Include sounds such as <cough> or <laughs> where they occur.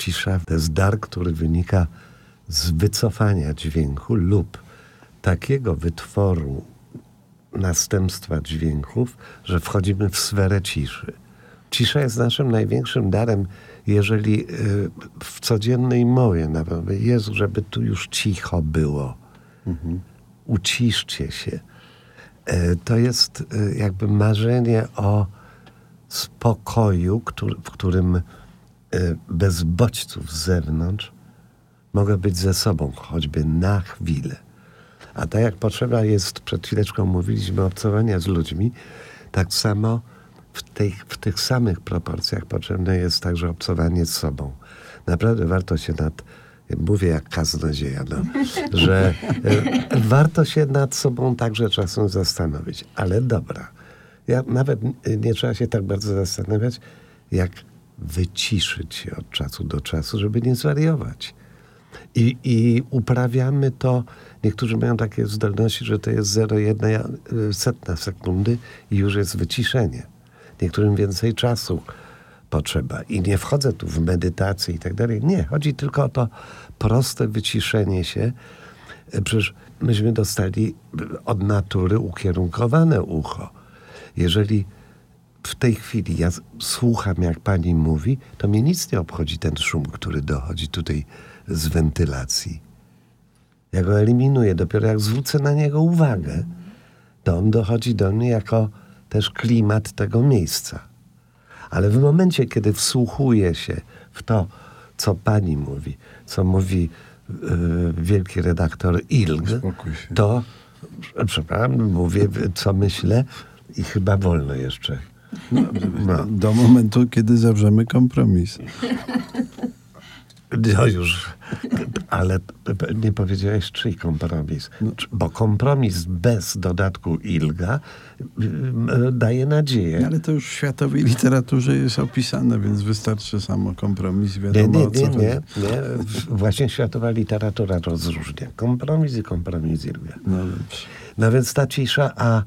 cisza to jest dar, który wynika z wycofania dźwięku lub takiego wytworu następstwa dźwięków, że wchodzimy w sferę ciszy. Cisza jest naszym największym darem, jeżeli y, w codziennej mowie nawet, Jezu, żeby tu już cicho było. Mhm. Uciszcie się. E, to jest y, jakby marzenie o spokoju, który, w którym bez bodźców z zewnątrz mogę być ze sobą, choćby na chwilę. A tak jak potrzeba jest, przed chwileczką mówiliśmy, obcowania z ludźmi, tak samo w tych, w tych samych proporcjach potrzebne jest także obcowanie z sobą. Naprawdę warto się nad, mówię jak kaznodzieja, no, <laughs> że e, warto się nad sobą także czasem zastanowić. Ale dobra, ja nawet nie trzeba się tak bardzo zastanawiać, jak wyciszyć się od czasu do czasu, żeby nie zwariować. I, I uprawiamy to, niektórzy mają takie zdolności, że to jest 0,1 setna sekundy i już jest wyciszenie. Niektórym więcej czasu potrzeba. I nie wchodzę tu w medytację i tak dalej. Nie, chodzi tylko o to proste wyciszenie się. Przecież myśmy dostali od natury ukierunkowane ucho. Jeżeli w tej chwili ja słucham, jak pani mówi, to mnie nic nie obchodzi ten szum, który dochodzi tutaj z wentylacji. Ja go eliminuję. Dopiero jak zwrócę na niego uwagę, to on dochodzi do mnie jako też klimat tego miejsca. Ale w momencie, kiedy wsłuchuję się w to, co pani mówi, co mówi yy, wielki redaktor Ilg, to przepraszam, mówię, co myślę i chyba wolno jeszcze. No, no. Do momentu, kiedy zawrzemy kompromis. No już, ale nie powiedziałeś czyj kompromis. No. Bo kompromis bez dodatku Ilga y, daje nadzieję. Ale to już w światowej literaturze jest opisane, więc wystarczy samo kompromis. Wiadomo, nie, nie, nie, nie, nie. Właśnie światowa literatura rozróżnia. Kompromis i kompromis Ilga. No, no więc ta cisza, a